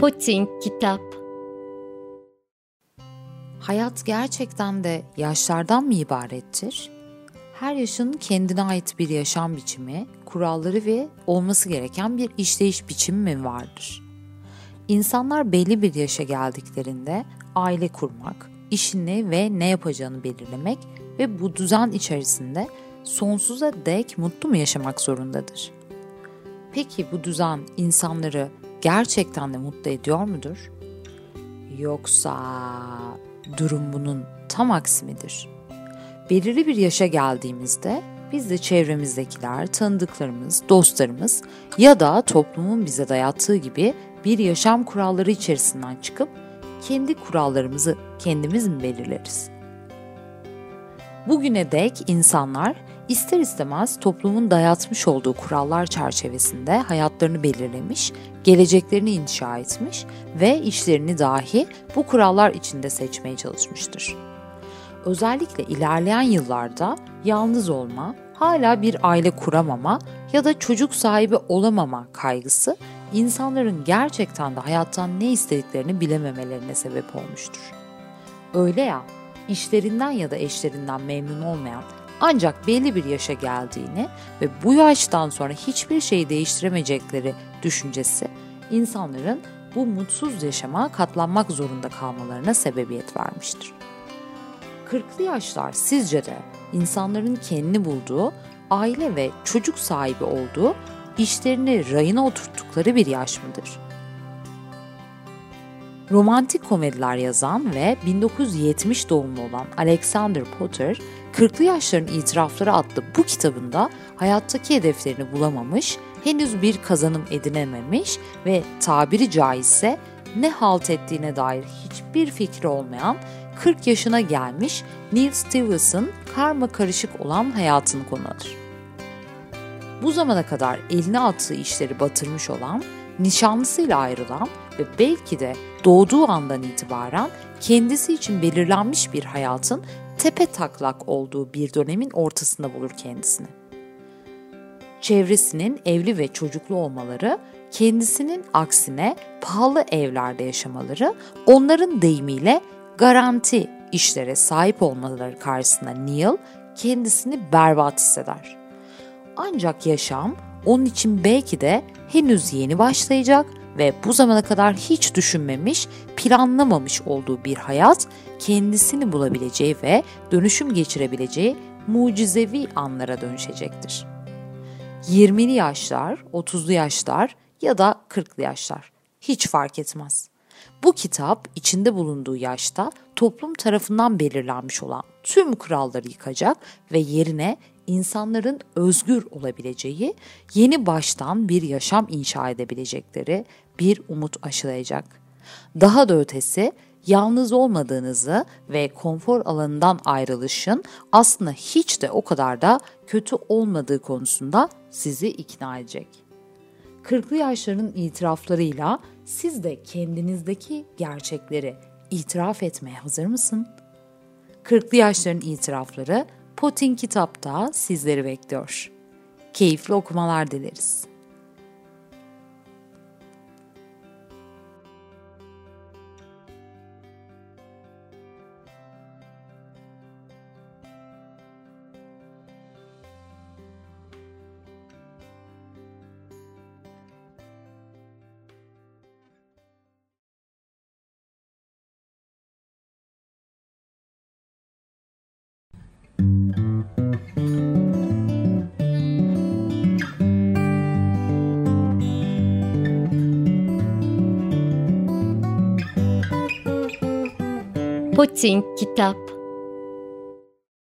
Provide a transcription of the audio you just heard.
Putin Kitap Hayat gerçekten de yaşlardan mı ibarettir? Her yaşın kendine ait bir yaşam biçimi, kuralları ve olması gereken bir işleyiş biçimi mi vardır? İnsanlar belli bir yaşa geldiklerinde aile kurmak, işini ve ne yapacağını belirlemek ve bu düzen içerisinde sonsuza dek mutlu mu yaşamak zorundadır? Peki bu düzen insanları gerçekten de mutlu ediyor mudur? Yoksa durum bunun tam aksi midir? Belirli bir yaşa geldiğimizde biz de çevremizdekiler, tanıdıklarımız, dostlarımız ya da toplumun bize dayattığı gibi bir yaşam kuralları içerisinden çıkıp kendi kurallarımızı kendimiz mi belirleriz? Bugüne dek insanlar ister istemez toplumun dayatmış olduğu kurallar çerçevesinde hayatlarını belirlemiş, geleceklerini inşa etmiş ve işlerini dahi bu kurallar içinde seçmeye çalışmıştır. Özellikle ilerleyen yıllarda yalnız olma, hala bir aile kuramama ya da çocuk sahibi olamama kaygısı insanların gerçekten de hayattan ne istediklerini bilememelerine sebep olmuştur. Öyle ya, işlerinden ya da eşlerinden memnun olmayan ancak belli bir yaşa geldiğini ve bu yaştan sonra hiçbir şeyi değiştiremeyecekleri düşüncesi insanların bu mutsuz yaşama katlanmak zorunda kalmalarına sebebiyet vermiştir. 40'lı yaşlar sizce de insanların kendini bulduğu, aile ve çocuk sahibi olduğu, işlerini rayına oturttukları bir yaş mıdır? Romantik komediler yazan ve 1970 doğumlu olan Alexander Potter, 40'lı yaşların itirafları adlı bu kitabında hayattaki hedeflerini bulamamış, henüz bir kazanım edinememiş ve tabiri caizse ne halt ettiğine dair hiçbir fikri olmayan 40 yaşına gelmiş Neil Stevens'ın karma karışık olan hayatını konu alır. Bu zamana kadar eline attığı işleri batırmış olan, nişanlısıyla ayrılan ve belki de doğduğu andan itibaren kendisi için belirlenmiş bir hayatın tepe taklak olduğu bir dönemin ortasında bulur kendisini. Çevresinin evli ve çocuklu olmaları, kendisinin aksine pahalı evlerde yaşamaları, onların deyimiyle garanti işlere sahip olmaları karşısında Neil kendisini berbat hisseder. Ancak yaşam onun için belki de henüz yeni başlayacak ve bu zamana kadar hiç düşünmemiş, planlamamış olduğu bir hayat kendisini bulabileceği ve dönüşüm geçirebileceği mucizevi anlara dönüşecektir. 20'li yaşlar, 30'lu yaşlar ya da 40'lı yaşlar hiç fark etmez. Bu kitap içinde bulunduğu yaşta toplum tarafından belirlenmiş olan tüm kuralları yıkacak ve yerine insanların özgür olabileceği, yeni baştan bir yaşam inşa edebilecekleri bir umut aşılayacak. Daha da ötesi yalnız olmadığınızı ve konfor alanından ayrılışın aslında hiç de o kadar da kötü olmadığı konusunda sizi ikna edecek. 40'lı yaşların itiraflarıyla siz de kendinizdeki gerçekleri itiraf etmeye hazır mısın? 40'lı yaşların itirafları Potin kitapta sizleri bekliyor. Keyifli okumalar dileriz. Putin Kitap